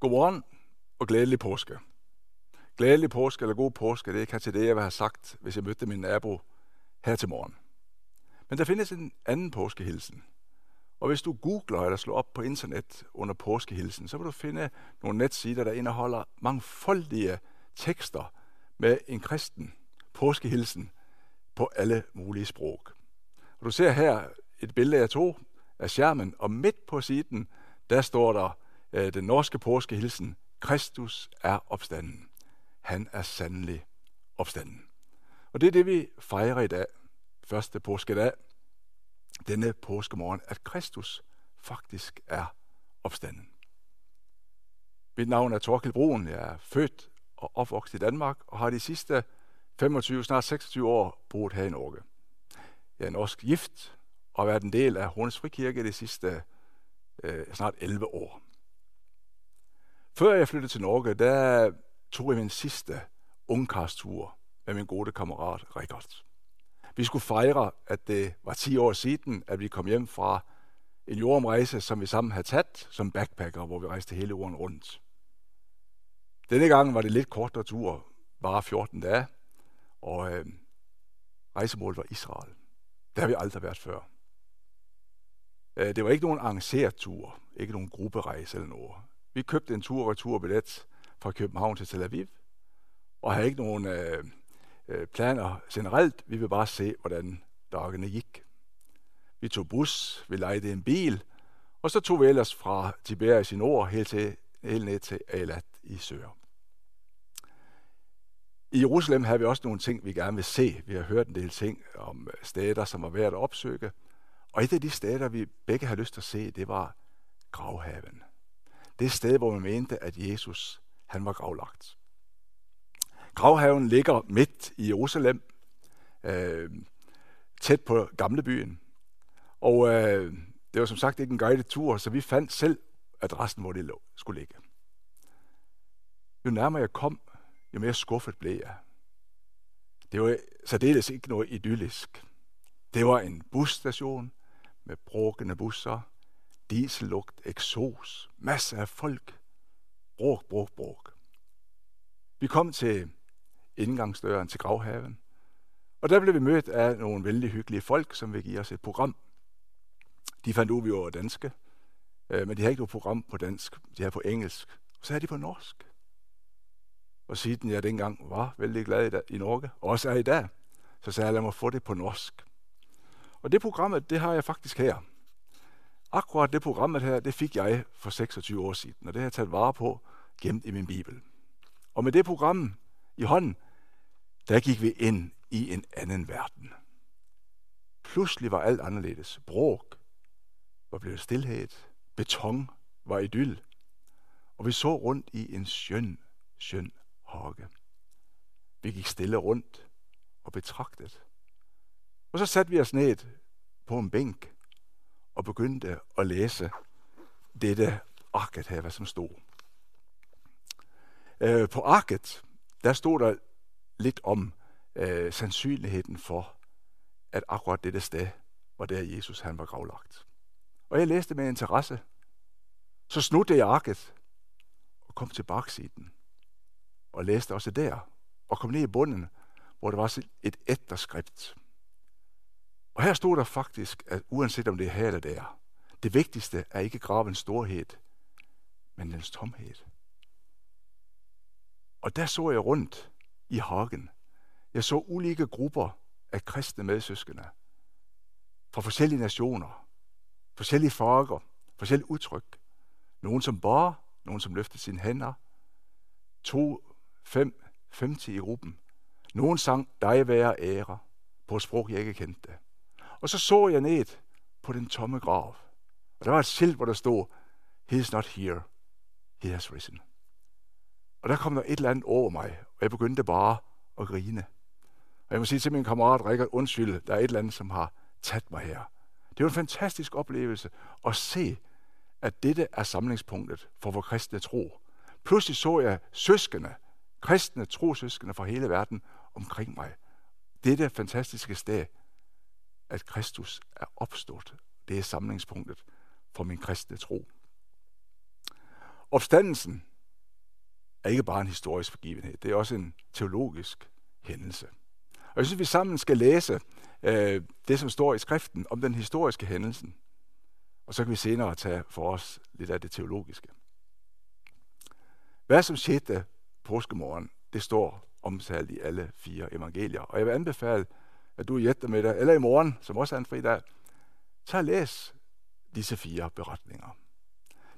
Godmorgen og glædelig påske. Glædelig påske eller god påske, det kan til det, jeg vil have sagt, hvis jeg mødte min nabo her til morgen. Men der findes en anden påskehilsen. Og hvis du googler eller slår op på internet under påskehilsen, så vil du finde nogle netsider, der indeholder mangfoldige tekster med en kristen påskehilsen på alle mulige sprog. Og du ser her et billede, jeg tog af skærmen, og midt på siden, der står der øh, den norske påskehilsen, Kristus er opstanden. Han er sandelig opstanden. Og det er det, vi fejrer i dag, første påskedag, denne påskemorgen, at Kristus faktisk er opstanden. Mit navn er Torkel Broen. Jeg er født og opvokset i Danmark og har de sidste 25, snart 26 år boet her i Norge. Jeg er norsk gift og har været en del af Hornes Frikirke de sidste øh, snart 11 år. Før jeg flyttede til Norge, der tog jeg min sidste ungkarstur med min gode kammerat Rikard. Vi skulle fejre, at det var 10 år siden, at vi kom hjem fra en jordomrejse, som vi sammen havde taget som backpacker, hvor vi rejste hele jorden rundt. Denne gang var det lidt kortere tur, bare 14 dage, og øh, rejsemålet var Israel. Det har vi aldrig været før. Øh, det var ikke nogen arrangeret tur, ikke nogen grupperejse eller noget. Vi købte en tur-retur-billet fra København til Tel Aviv, og havde ikke nogen øh, øh, planer generelt. Vi vil bare se, hvordan dagene gik. Vi tog bus, vi lejede en bil, og så tog vi ellers fra Tiberias i nord helt, til, helt ned til Eilat i sør. I Jerusalem har vi også nogle ting, vi gerne vil se. Vi har hørt en del ting om øh, steder, som var værd at opsøge. Og et af de steder, vi begge har lyst til at se, det var gravhaven. Det sted, hvor man mente, at Jesus han var gravlagt. Gravhaven ligger midt i Jerusalem, øh, tæt på gamlebyen. Og øh, det var som sagt ikke en guided tur, så vi fandt selv adressen, hvor det lå, skulle ligge. Jo nærmere jeg kom, jo mere skuffet blev jeg. Det var særdeles ikke noget idyllisk. Det var en busstation med bråkende busser, diesellugt, eksos, masser af folk. Bråk, bråk, bråk. Vi kom til indgangsdøren til gravhaven, og der blev vi mødt af nogle vældig hyggelige folk, som ville give os et program. De fandt ud, at vi var danske, øh, men de havde ikke noget program på dansk, de havde på engelsk. Og så havde de på norsk. Og siden jeg dengang var vældig glad i, dag, i Norge, og også er i dag, så sagde jeg, lad mig få det på norsk. Og det programmet, det har jeg faktisk her. Akkurat det programmet her, det fik jeg for 26 år siden, og det har jeg taget vare på, gemt i min bibel. Og med det program i hånden, der gik vi ind i en anden verden. Pludselig var alt anderledes. Bråk var blevet stillhed. Beton var idyll. Og vi så rundt i en skøn, skøn hage. Vi gik stille rundt og betragtede. Og så satte vi os ned på en bænk og begyndte at læse dette arket her, hvad som stod. Øh, på arket, der stod der lidt om øh, sandsynligheden for, at akkurat dette sted var der Jesus han var gravlagt. Og jeg læste med interesse. Så snudte jeg arket og kom til baksiden og læste også der og kom ned i bunden, hvor der var et etterskrift. Og her stod der faktisk, at uanset om det er her eller der, det vigtigste er ikke gravens storhed, men dens tomhed. Og der så jeg rundt i hagen. Jeg så ulike grupper af kristne medsøskende fra forskellige nationer, forskellige farver, forskellige udtryk. Nogen som bar, nogen som løftede sine hænder. To, fem, femti i gruppen. Nogen sang dig være ære på et sprog, jeg ikke kendte. Og så så jeg ned på den tomme grav. Og der var et skilt, hvor der stod, He is not here, he has risen. Og der kom der et eller andet over mig, og jeg begyndte bare at grine. Og jeg må sige til min kammerat Rikard, undskyld, der er et eller andet, som har taget mig her. Det var en fantastisk oplevelse at se, at dette er samlingspunktet for vores kristne tro. Pludselig så jeg søskende, kristne trosøskende fra hele verden omkring mig. Dette fantastiske sted, at Kristus er opstået. Det er samlingspunktet for min kristne tro. Opstandelsen er ikke bare en historisk begivenhed, det er også en teologisk hændelse. Og jeg synes, vi sammen skal læse øh, det, som står i skriften om den historiske hændelsen. Og så kan vi senere tage for os lidt af det teologiske. Hvad som skete påskemorgen, det står omtalt i alle fire evangelier. Og jeg vil anbefale, at du i eftermiddag, eller i morgen, som også er en fridag, så læs disse fire beretninger.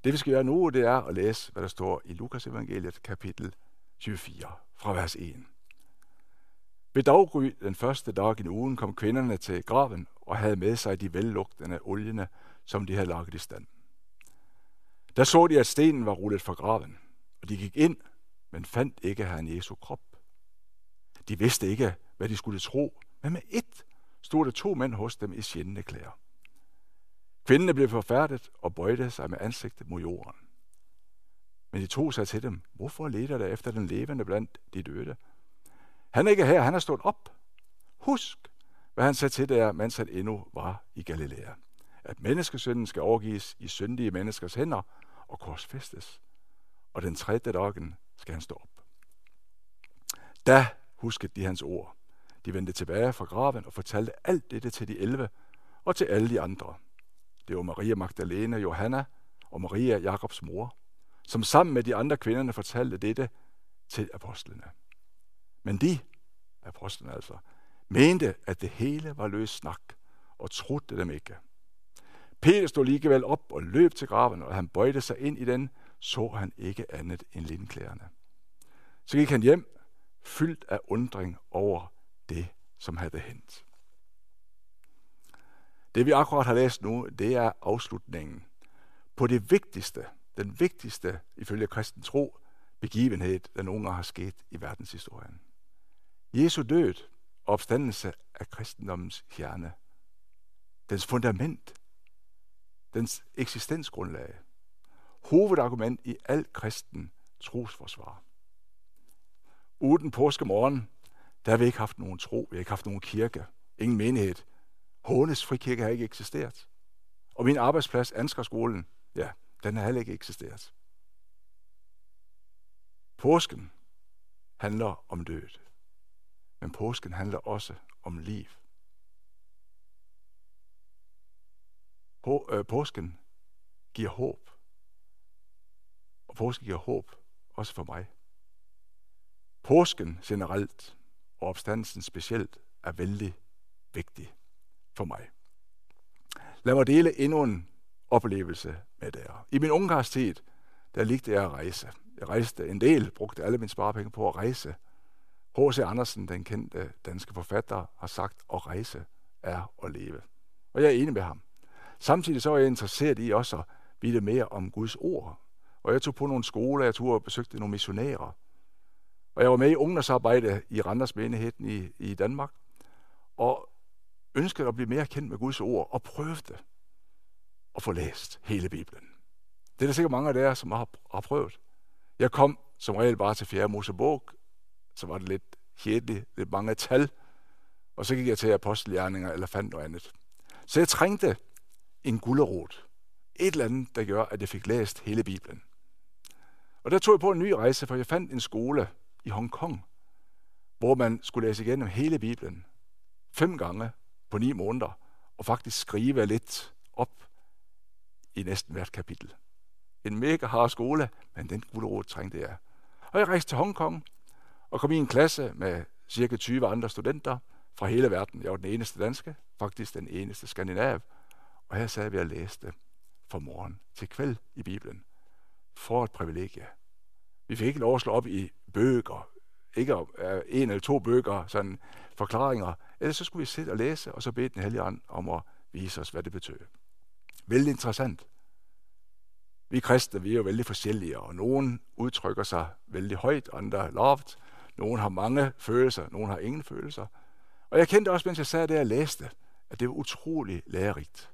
Det vi skal gøre nu, det er at læse, hvad der står i Lukas evangeliet kapitel 24 fra vers 1. Ved daggry den første dag i ugen kom kvinderne til graven og havde med sig de vellugtende oliene, som de havde lagt i stand. Der så de, at stenen var rullet fra graven, og de gik ind, men fandt ikke herren Jesu krop. De vidste ikke, hvad de skulle tro, men med ét stod der to mænd hos dem i sjældne klæder. Kvinderne blev forfærdet og bøjede sig med ansigtet mod jorden. Men de tog sagde til dem, hvorfor leder der efter den levende blandt de døde? Han er ikke her, han er stået op. Husk, hvad han sagde til der, mens han endnu var i Galilea. At menneskesønnen skal overgives i syndige menneskers hænder og korsfæstes. Og den tredje dagen skal han stå op. Da huskede de hans ord. De vendte tilbage fra graven og fortalte alt dette til de elve og til alle de andre. Det var Maria Magdalene, Johanna og Maria, Jakobs mor, som sammen med de andre kvinderne fortalte dette til apostlene. Men de, apostlene altså, mente, at det hele var løs snak, og trodte dem ikke. Peter stod ligevel op og løb til graven, og han bøjede sig ind i den, så han ikke andet end lindklæderne. Så gik han hjem, fyldt af undring over det, som havde hent. Det vi akkurat har læst nu, det er afslutningen på det vigtigste, den vigtigste, ifølge kristen tro, begivenhed, der nogen gange har sket i verdenshistorien. Jesu død og opstandelse af kristendommens hjerne. Dens fundament. Dens eksistensgrundlag. Hovedargument i al kristen trosforsvar. Uden påskemorgen, der har vi ikke haft nogen tro, vi har ikke haft nogen kirke, ingen menighed. Hånes frikirke har ikke eksisteret. Og min arbejdsplads, Ansgarskolen, ja, den har heller ikke eksisteret. Påsken handler om død. Men påsken handler også om liv. På, øh, påsken giver håb. Og påsken giver håb også for mig. Påsken generelt og opstandelsen specielt er vældig vigtig for mig. Lad mig dele endnu en oplevelse med jer. I min ungdomstid, der ligte jeg at rejse. Jeg rejste en del, brugte alle mine sparepenge på at rejse – H.C. Andersen, den kendte danske forfatter, har sagt, at rejse er at leve. Og jeg er enig med ham. Samtidig så er jeg interesseret i også at vide mere om Guds ord. Og jeg tog på nogle skoler, jeg tog og besøgte nogle missionærer. Og jeg var med i ungdomsarbejde i Randers menigheden i, i Danmark. Og ønskede at blive mere kendt med Guds ord, og prøvede at få læst hele Bibelen. Det er der sikkert mange af jer, som har, har prøvet. Jeg kom som regel bare til 4. Mosebog, så var det lidt kedeligt, lidt mange tal, og så gik jeg til apostelgjerninger eller fandt noget andet. Så jeg trængte en gulderot. Et eller andet, der gør, at jeg fik læst hele Bibelen. Og der tog jeg på en ny rejse, for jeg fandt en skole i Hongkong, hvor man skulle læse igennem hele Bibelen fem gange på ni måneder, og faktisk skrive lidt op i næsten hvert kapitel. En mega hard skole, men den gulderot trængte jeg. Og jeg rejste til Hongkong, og kom i en klasse med cirka 20 andre studenter fra hele verden. Jeg var den eneste danske, faktisk den eneste skandinav. Og her sad vi og læste fra morgen til kvæld i Bibelen. For et privilegie. Vi fik ikke lov at slå op i bøger, ikke en eller to bøger, sådan forklaringer. Ellers så skulle vi sidde og læse, og så bede den hellige ånd om at vise os, hvad det betød. Vældig interessant. Vi kristne, vi er jo vældig forskellige, og nogen udtrykker sig vældig højt, andre lavt. Nogen har mange følelser, nogen har ingen følelser. Og jeg kendte også, mens jeg sad der og læste, at det var utrolig lærerigt.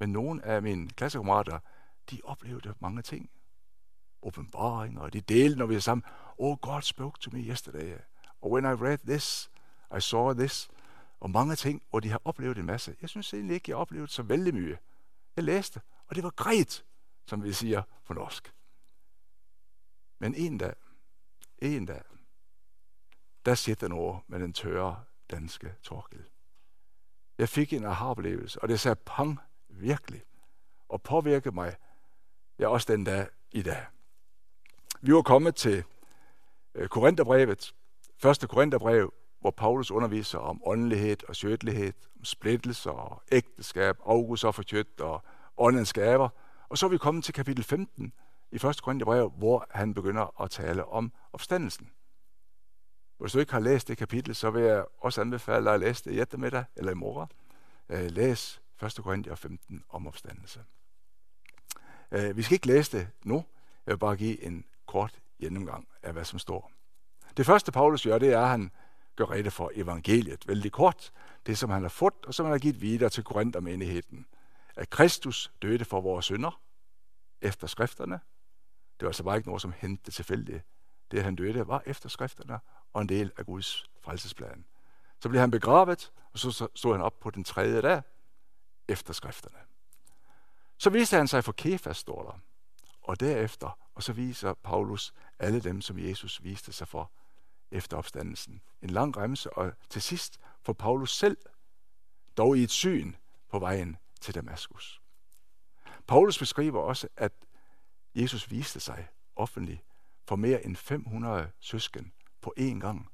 Men nogle af mine klassekammerater, de oplevede mange ting. Åbenbaringer, og det delte, når vi er sammen. Oh, God spoke to me yesterday. Og when I read this, I saw this. Og mange ting, hvor de har oplevet en masse. Jeg synes egentlig ikke, jeg oplevede så vældig mye. Jeg læste, og det var greit, som vi siger på norsk. Men en dag, en dag, der sitter over med den tørre danske Torkel. Jeg fik en aha-oplevelse, og det sagde pang virkelig, og påvirkede mig, ja også den dag i dag. Vi var kommet til øh, Korintherbrevet, første Korintherbrev, hvor Paulus underviser om åndelighed og sjøtlighed, om splittelse og ægteskab, August og forkjødt og åndens gaver. Og så er vi kommet til kapitel 15 i 1. Korintherbrev, hvor han begynder at tale om opstandelsen. Hvis du ikke har læst det kapitel, så vil jeg også anbefale dig at læse det i eftermiddag eller i morgen. Øh, læs 1. Korinther 15 om opstandelse. Øh, vi skal ikke læse det nu. Jeg vil bare give en kort gennemgang af, hvad som står. Det første, Paulus gør, det er, at han gør rede for evangeliet. Vældig kort. Det, som han har fået, og som han har givet videre til Korinther-menigheden. At Kristus døde for vores synder efter skrifterne. Det var altså bare ikke noget, som hentede tilfældigt. Det, at han døde, var efter skrifterne og en del af Guds frelsesplan. Så blev han begravet, og så stod han op på den tredje dag efter skrifterne. Så viste han sig for Kefas, står der. Og derefter, og så viser Paulus alle dem, som Jesus viste sig for efter opstandelsen. En lang remse, og til sidst for Paulus selv, dog i et syn på vejen til Damaskus. Paulus beskriver også, at Jesus viste sig offentligt for mere end 500 søsken på én gang,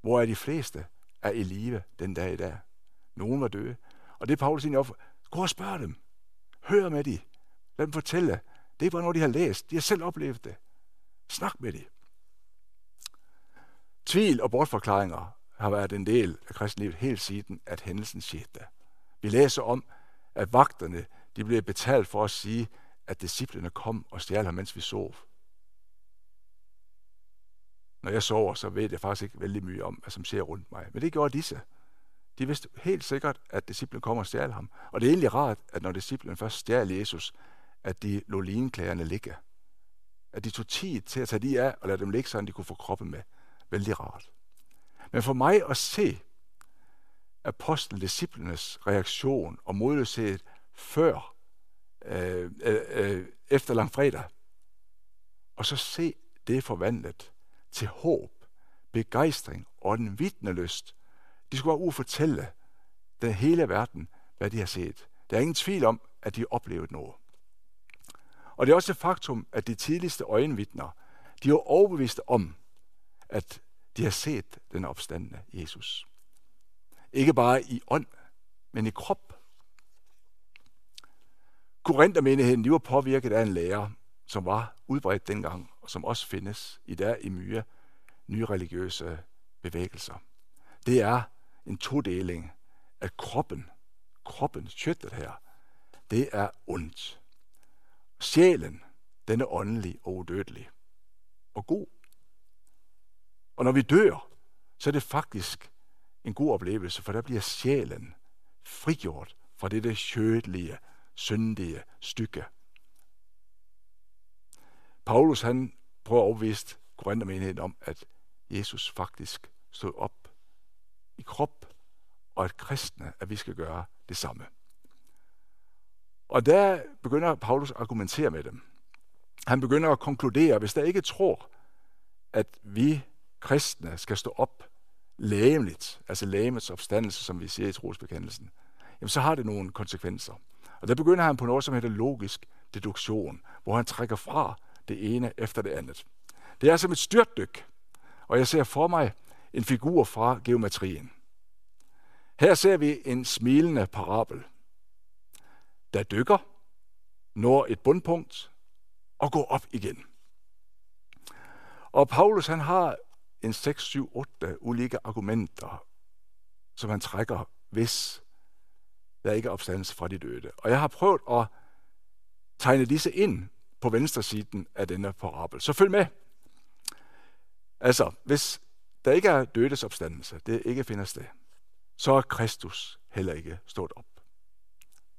hvor er de fleste er i live den dag i dag. Nogen var døde. Og det Paulus egentlig op, gå og spørg dem. Hør med de. Lad dem fortælle. Det er bare noget, de har læst. De har selv oplevet det. Snak med dem. Tvil og bortforklaringer har været en del af kristenlivet helt siden, at hændelsen skete. Vi læser om, at vagterne de blev betalt for at sige, at disciplene kom og stjal ham, mens vi sov. Når jeg sover, så ved jeg faktisk ikke vældig mye om, hvad som sker rundt mig. Men det gjorde disse. De vidste helt sikkert, at disciplen kommer og stjal ham. Og det er egentlig rart, at når disciplen først stjal Jesus, at de lå linklæderne ligge. At de tog tid til at tage de af og lade dem ligge, så de kunne få kroppen med. Vældig rart. Men for mig at se apostlen disciplenes reaktion og modløshed før, øh, øh, øh, efter langfredag, og så se det forvandlet til håb, begejstring og en vidnelyst. De skulle bare ufortælle den hele verden, hvad de har set. Der er ingen tvivl om, at de oplevede noget. Og det er også et faktum, at de tidligste øjenvidner, de er overbeviste om, at de har set den opstandende Jesus. Ikke bare i ånd, men i krop. Korinthermenigheden, de var påvirket af en lærer, som var udbredt dengang, og som også findes i dag i mye nye religiøse bevægelser. Det er en todeling af kroppen. Kroppen, kjøttet her, det er ondt. Sjælen, den er åndelig og udødelig. Og god. Og når vi dør, så er det faktisk en god oplevelse, for der bliver sjælen frigjort fra det der kjødelige, syndige stykke. Paulus han prøver overbevist overbevise Korinthermenigheden om, at Jesus faktisk stod op i krop, og at kristne, at vi skal gøre det samme. Og der begynder Paulus at argumentere med dem. Han begynder at konkludere, hvis der ikke tror, at vi kristne skal stå op lægemligt, altså lægemets opstandelse, som vi siger i trosbekendelsen, jamen så har det nogle konsekvenser. Og der begynder han på noget, som hedder logisk deduktion, hvor han trækker fra det ene efter det andet. Det er som et styrtdyk, og jeg ser for mig en figur fra geometrien. Her ser vi en smilende parabel, der dykker, når et bundpunkt og går op igen. Og Paulus han har en 6, 7, 8 ulike argumenter, som han trækker, hvis der ikke er opstandelse fra de døde. Og jeg har prøvet at tegne disse ind på venstre siden af denne parabel. Så følg med. Altså, hvis der ikke er dødes opstandelse, det ikke finder sted, så er Kristus heller ikke stået op.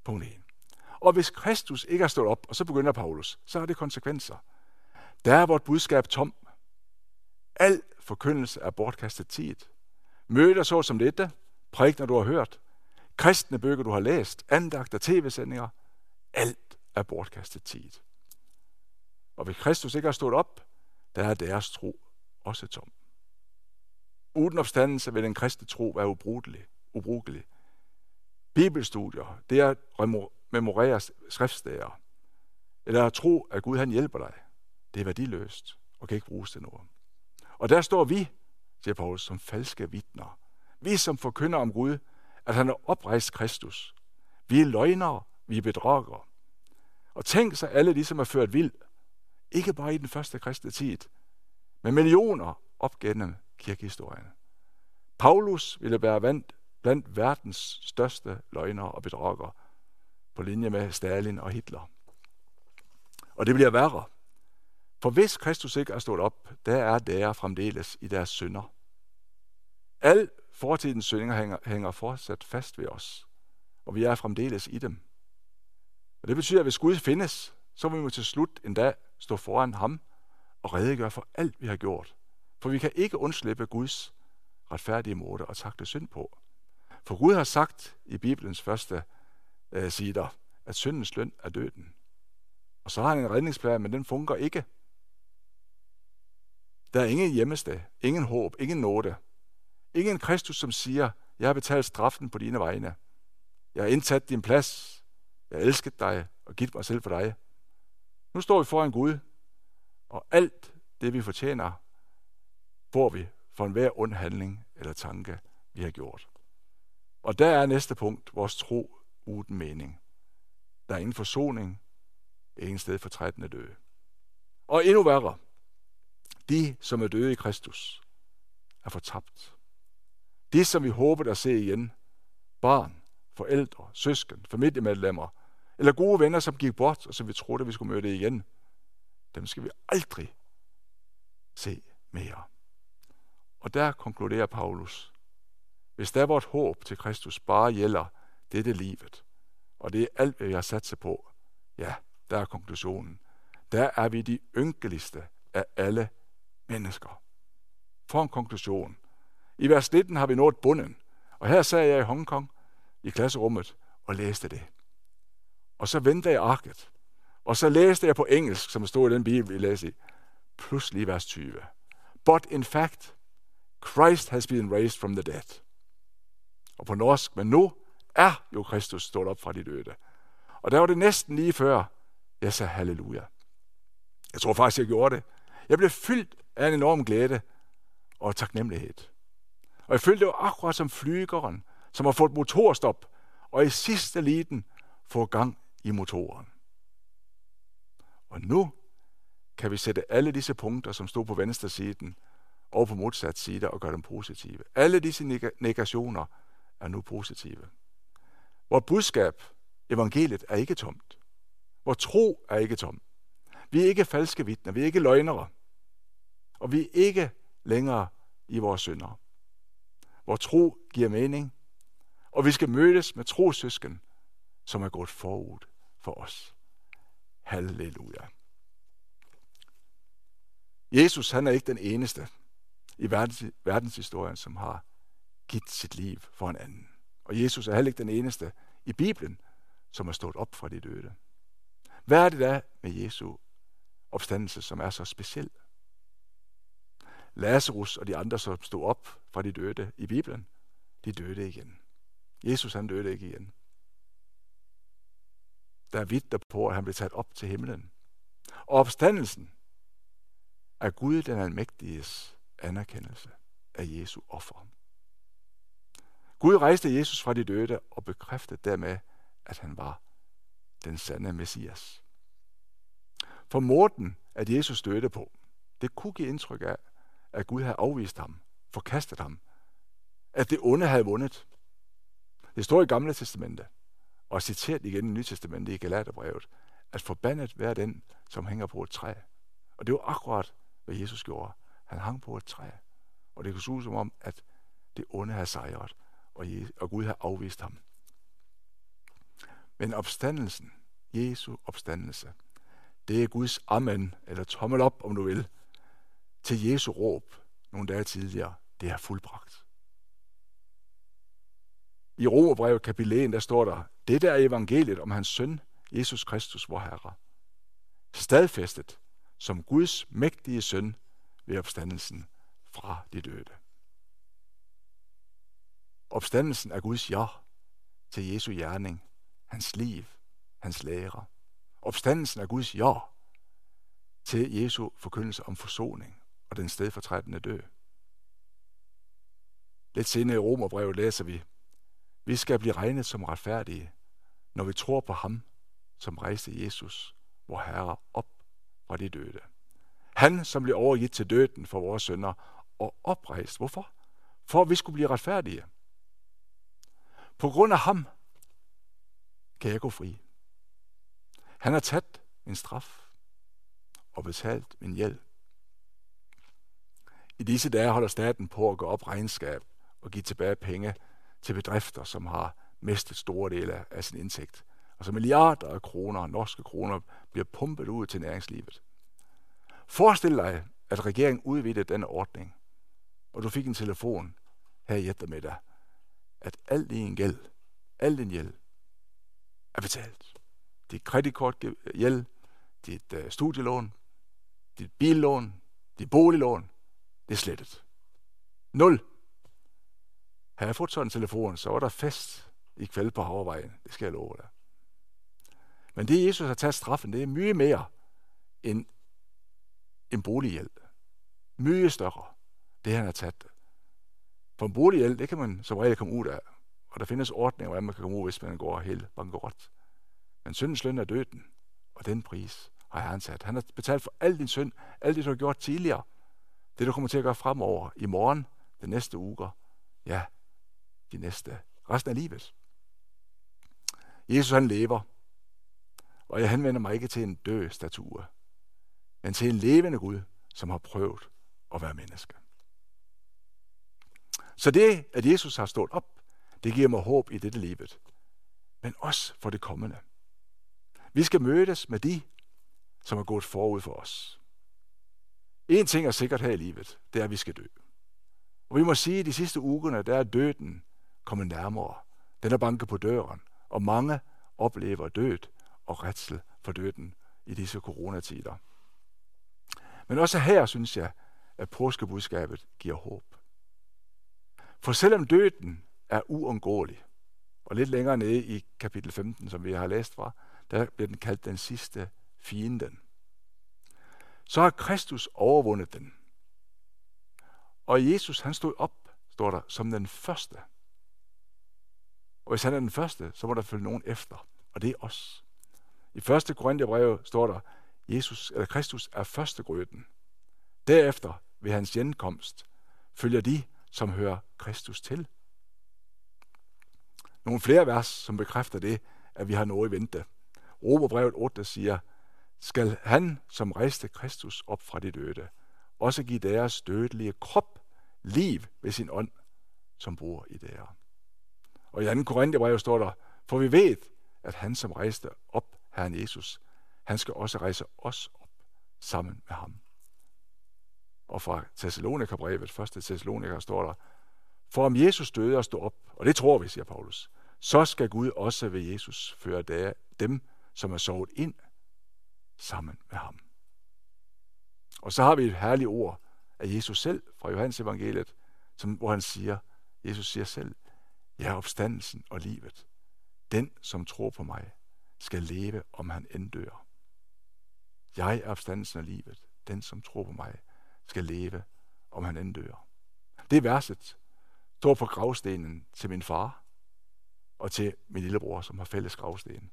Punkt 1. Og hvis Kristus ikke er stået op, og så begynder Paulus, så har det konsekvenser. Der er vort budskab tom. Al forkyndelse er bortkastet tid. Møder så som dette, prægner du har hørt, kristne bøger du har læst, andagter, tv-sendinger, alt er bortkastet tid. Og hvis Kristus ikke har stået op, der er deres tro også tom. Uden opstandelse vil den kristne tro være ubrugelig. ubrugelig. Bibelstudier, det er at memorere skriftsteder, eller at tro, at Gud han hjælper dig. Det er værdiløst og kan ikke bruges til noget. Og der står vi, siger Paulus, som falske vidner. Vi som forkynder om Gud, at han har oprejst Kristus. Vi er løgnere, vi er bedragere. Og tænk sig alle de, som er ført vild, ikke bare i den første kristne tid, men millioner op gennem kirkehistorien. Paulus ville være vandt blandt verdens største løgnere og bedragere, på linje med Stalin og Hitler. Og det bliver værre. For hvis Kristus ikke er stået op, der er der fremdeles i deres synder. Al fortidens synder hænger, hænger fortsat fast ved os, og vi er fremdeles i dem. Og det betyder, at hvis Gud findes, så må vi til slut en dag stå foran ham og redegøre for alt, vi har gjort. For vi kan ikke undslippe Guds retfærdige måde at takle synd på. For Gud har sagt i Bibelens første øh, sider, at syndens løn er døden. Og så har han en redningsplan, men den fungerer ikke. Der er ingen hjemmested, ingen håb, ingen nåde. Ingen Kristus, som siger, jeg har betalt straffen på dine vegne. Jeg har indtaget din plads. Jeg har elsket dig og givet mig selv for dig. Nu står vi foran Gud, og alt det, vi fortjener, får vi for enhver ond handling eller tanke, vi har gjort. Og der er næste punkt, vores tro uden mening. Der er ingen forsoning, ingen sted for 13. døde. Og endnu værre, de, som er døde i Kristus, er fortabt. De, som vi håber at se igen, barn, forældre, søsken, familiemedlemmer, eller gode venner, som gik bort, og som vi troede, vi skulle møde igen, dem skal vi aldrig se mere. Og der konkluderer Paulus, hvis der vort håb til Kristus bare gælder dette livet, og det er alt, hvad vi har på, ja, der er konklusionen. Der er vi de ynkeligste af alle mennesker. For en konklusion. I vers 19 har vi nået bunden, og her sad jeg i Hongkong i klasserummet og læste det. Og så vendte jeg arket, og så læste jeg på engelsk, som stod i den bibel, vi læste i, pludselig vers 20. But in fact, Christ has been raised from the dead. Og på norsk, men nu er jo Kristus stået op fra de døde. Og der var det næsten lige før, jeg sagde halleluja. Jeg tror faktisk, jeg gjorde det. Jeg blev fyldt af en enorm glæde og taknemmelighed. Og jeg følte det var akkurat som flygeren, som har fået motorstop, og i sidste liten får gang i motoren. Og nu kan vi sætte alle disse punkter, som stod på venstre siden, over på modsat side og gøre dem positive. Alle disse negationer er nu positive. Vort budskab, evangeliet, er ikke tomt. Vor tro er ikke tom. Vi er ikke falske vidner, vi er ikke løgnere. Og vi er ikke længere i vores synder. Vor tro giver mening, og vi skal mødes med trosøsken, som er gået forud for os. Halleluja. Jesus, han er ikke den eneste i verdens, verdenshistorien, som har givet sit liv for en anden. Og Jesus er heller ikke den eneste i Bibelen, som er stået op fra de døde. Hvad er det da med Jesu opstandelse, som er så speciel? Lazarus og de andre, som stod op fra de døde i Bibelen, de døde igen. Jesus han døde ikke igen. Der er vidt på, at han blev taget op til himlen. Og opstandelsen er Gud den almægtiges anerkendelse af Jesu offer. Gud rejste Jesus fra de døde og bekræftede dermed, at han var den sande Messias. For måden, at Jesus døde på, det kunne give indtryk af, at Gud havde afvist ham, forkastet ham, at det onde havde vundet. Det står i Gamle Testamente, og citeret igen i Nye Testamente i Galaterbrevet, at forbandet være den, som hænger på et træ. Og det var akkurat, hvad Jesus gjorde. Han hang på et træ. Og det kunne se ud som om, at det onde havde sejret, og Gud har afvist ham. Men opstandelsen, Jesu opstandelse, det er Guds amen, eller tommel op, om du vil, til Jesu råb nogle dage tidligere. Det er fuldbragt. I Romerbrevet kapitel 1, der står der, det er evangeliet om hans søn, Jesus Kristus, vor Herre. Stadfæstet som Guds mægtige søn ved opstandelsen fra de døde. Opstandelsen er Guds ja til Jesu gerning, hans liv, hans lære. Opstandelsen er Guds ja til Jesu forkyndelse om forsoning og den stedfortrædende død. Lidt senere i Romerbrevet læser vi, vi skal blive regnet som retfærdige, når vi tror på ham, som rejste Jesus, vor Herre, op fra de døde. Han, som blev overgivet til døden for vores sønder og oprejst. Hvorfor? For at vi skulle blive retfærdige. På grund af ham kan jeg gå fri. Han har taget min straf og betalt min hjælp. I disse dage holder staten på at gå op regnskab og give tilbage penge til bedrifter, som har mistet store dele af sin indtægt. Og så milliarder af kroner, norske kroner, bliver pumpet ud til næringslivet. Forestil dig, at regeringen udvidede denne ordning, og du fik en telefon her i eftermiddag, at al din gæld, al din gæld, er betalt. Dit kreditkortgæld, dit øh, studielån, dit billån, dit boliglån, det er slettet. Nul. Havde jeg fået sådan en telefon, så var der fest i kveld på Havrevejen. Det skal jeg love dig. Men det, Jesus har taget straffen, det er mye mere end en bolighjælp. Mye større, det han har taget. For en bolighjælp, det kan man som regel komme ud af. Og der findes ordninger, hvordan man kan komme ud, hvis man går helt bankerot. Men syndens løn er døden, og den pris har han sat. Han har betalt for al din synd, alt det, du har gjort tidligere. Det, du kommer til at gøre fremover, i morgen, den næste uge, ja, de næste, resten af livet. Jesus han lever, og jeg henvender mig ikke til en død statue, men til en levende Gud, som har prøvet at være menneske. Så det, at Jesus har stået op, det giver mig håb i dette livet, men også for det kommende. Vi skal mødes med de, som er gået forud for os. En ting er sikkert her i livet, det er, at vi skal dø. Og vi må sige, at de sidste ugerne, der er døden kommet nærmere. Den er banket på døren, og mange oplever død og retsel for døden i disse coronatider. Men også her synes jeg, at påskebudskabet giver håb. For selvom døden er uundgåelig, og lidt længere nede i kapitel 15, som vi har læst fra, der bliver den kaldt den sidste fienden. Så har Kristus overvundet den. Og Jesus, han stod op, står der, som den første. Og hvis han er den første, så må der følge nogen efter. Og det er os. I 1. Korintherbrev står der, Jesus, eller Kristus er første grøden. Derefter, ved hans genkomst, følger de, som hører Kristus til. Nogle flere vers, som bekræfter det, at vi har noget i vente. Romerbrevet 8 siger, skal han, som rejste Kristus op fra de døde, også give deres dødelige krop liv ved sin ånd, som bor i der. Og i 2. Korintherbrev står der, for vi ved, at han, som rejste op, Herren Jesus, han skal også rejse os op sammen med ham. Og fra Thessalonika-brevet, 1. Thessalonika, står der, for om Jesus døde og stod op, og det tror vi, siger Paulus, så skal Gud også ved Jesus føre dem, som er sovet ind, sammen med ham. Og så har vi et herligt ord af Jesus selv fra Johannes evangeliet, som, hvor han siger, Jesus siger selv, jeg er opstandelsen og livet. Den, som tror på mig, skal leve, om han end dør. Jeg er opstandelsen og livet. Den, som tror på mig, skal leve, om han end dør. Det verset står på gravstenen til min far og til min lillebror, som har fælles gravsten.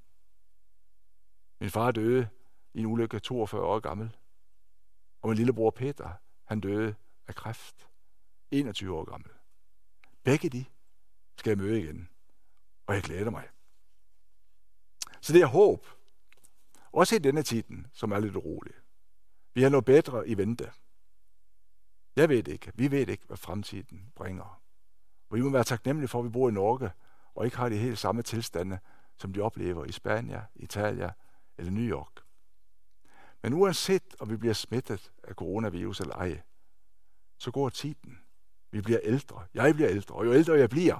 Min far døde i en ulykke 42 år gammel. Og min lillebror Peter, han døde af kræft. 21 år gammel. Begge de skal jeg møde igen. Og jeg glæder mig. Så det er håb. Også i denne tiden, som er lidt urolig. Vi har noget bedre i vente. Jeg ved ikke. Vi ved ikke, hvad fremtiden bringer. Vi må være taknemmelige for, at vi bor i Norge, og ikke har de helt samme tilstande, som de oplever i Spanien, Italien eller New York. Men uanset om vi bliver smittet af coronavirus eller ej, så går tiden. Vi bliver ældre. Jeg bliver ældre, og jo ældre jeg bliver,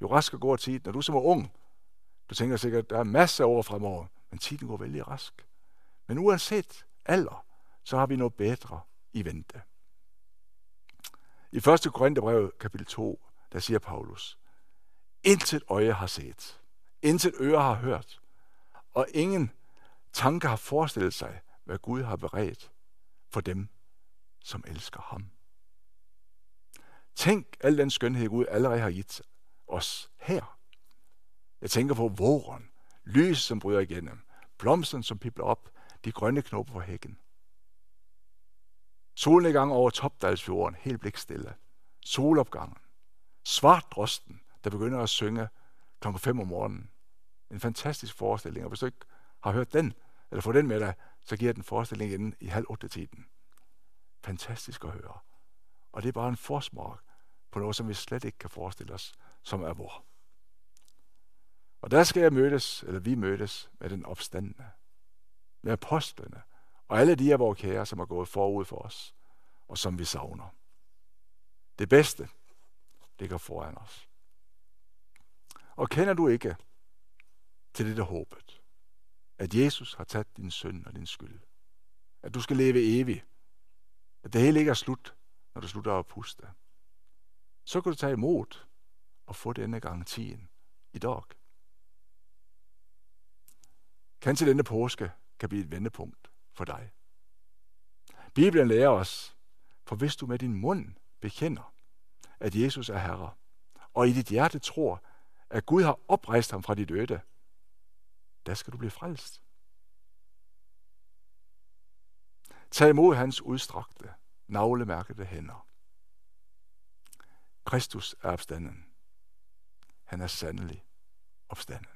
jo raskere går tiden. Når du som er ung, du tænker sikkert, at der er masser af år fremover, men tiden går vældig rask. Men uanset alder, så har vi noget bedre i vente. I 1. Korintherbrev kapitel 2, der siger Paulus, Intet øje har set, intet øre har hørt, og ingen tanke har forestillet sig, hvad Gud har beredt for dem, som elsker ham. Tænk al den skønhed, Gud allerede har givet os her. Jeg tænker på våren, lys, som bryder igennem, blomsten, som pipler op, de grønne knopper på hækken. Solnedgang over Topdalsfjorden, helt blikstille. Solopgangen. Svartdrosten, der begynder at synge kl. 5 om morgenen. En fantastisk forestilling, og hvis du ikke har hørt den, eller fået den med dig, så giver den forestilling igen i halv otte tiden. Fantastisk at høre. Og det er bare en forsmag på noget, som vi slet ikke kan forestille os, som er vor. Og der skal jeg mødes, eller vi mødes, med den opstandende, med apostlene, og alle de af vores kære, som er gået forud for os, og som vi savner. Det bedste ligger foran os. Og kender du ikke til det der håbet, at Jesus har taget din synd og din skyld, at du skal leve evigt, at det hele ikke er slut, når du slutter at puste, så kan du tage imod og få denne garantien i dag. Kanskje denne påske kan blive et vendepunkt for dig. Bibelen lærer os, for hvis du med din mund bekender, at Jesus er Herre, og i dit hjerte tror, at Gud har oprejst ham fra de døde, der skal du blive frelst. Tag imod hans udstrakte, navlemærkede hænder. Kristus er opstanden. Han er sandelig opstanden.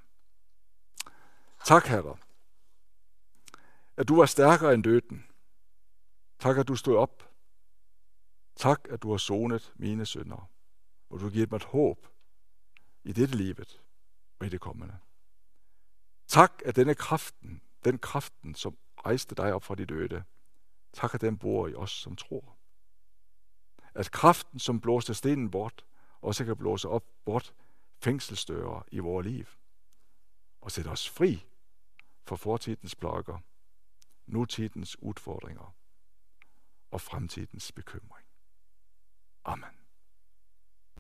Tak, Herre, at du var stærkere end døden. Tak, at du stod op. Tak, at du har sonet mine synder, og du har givet mig et håb i dette livet og i det kommende. Tak, at denne kraften, den kraften, som rejste dig op fra de døde, tak, at den bor i os, som tror. At kraften, som blåste stenen bort, også kan blåse op bort fængselsdøre i vores liv og sætte os fri for fortidens plager, nutidens udfordringer og fremtidens bekymring. Amen.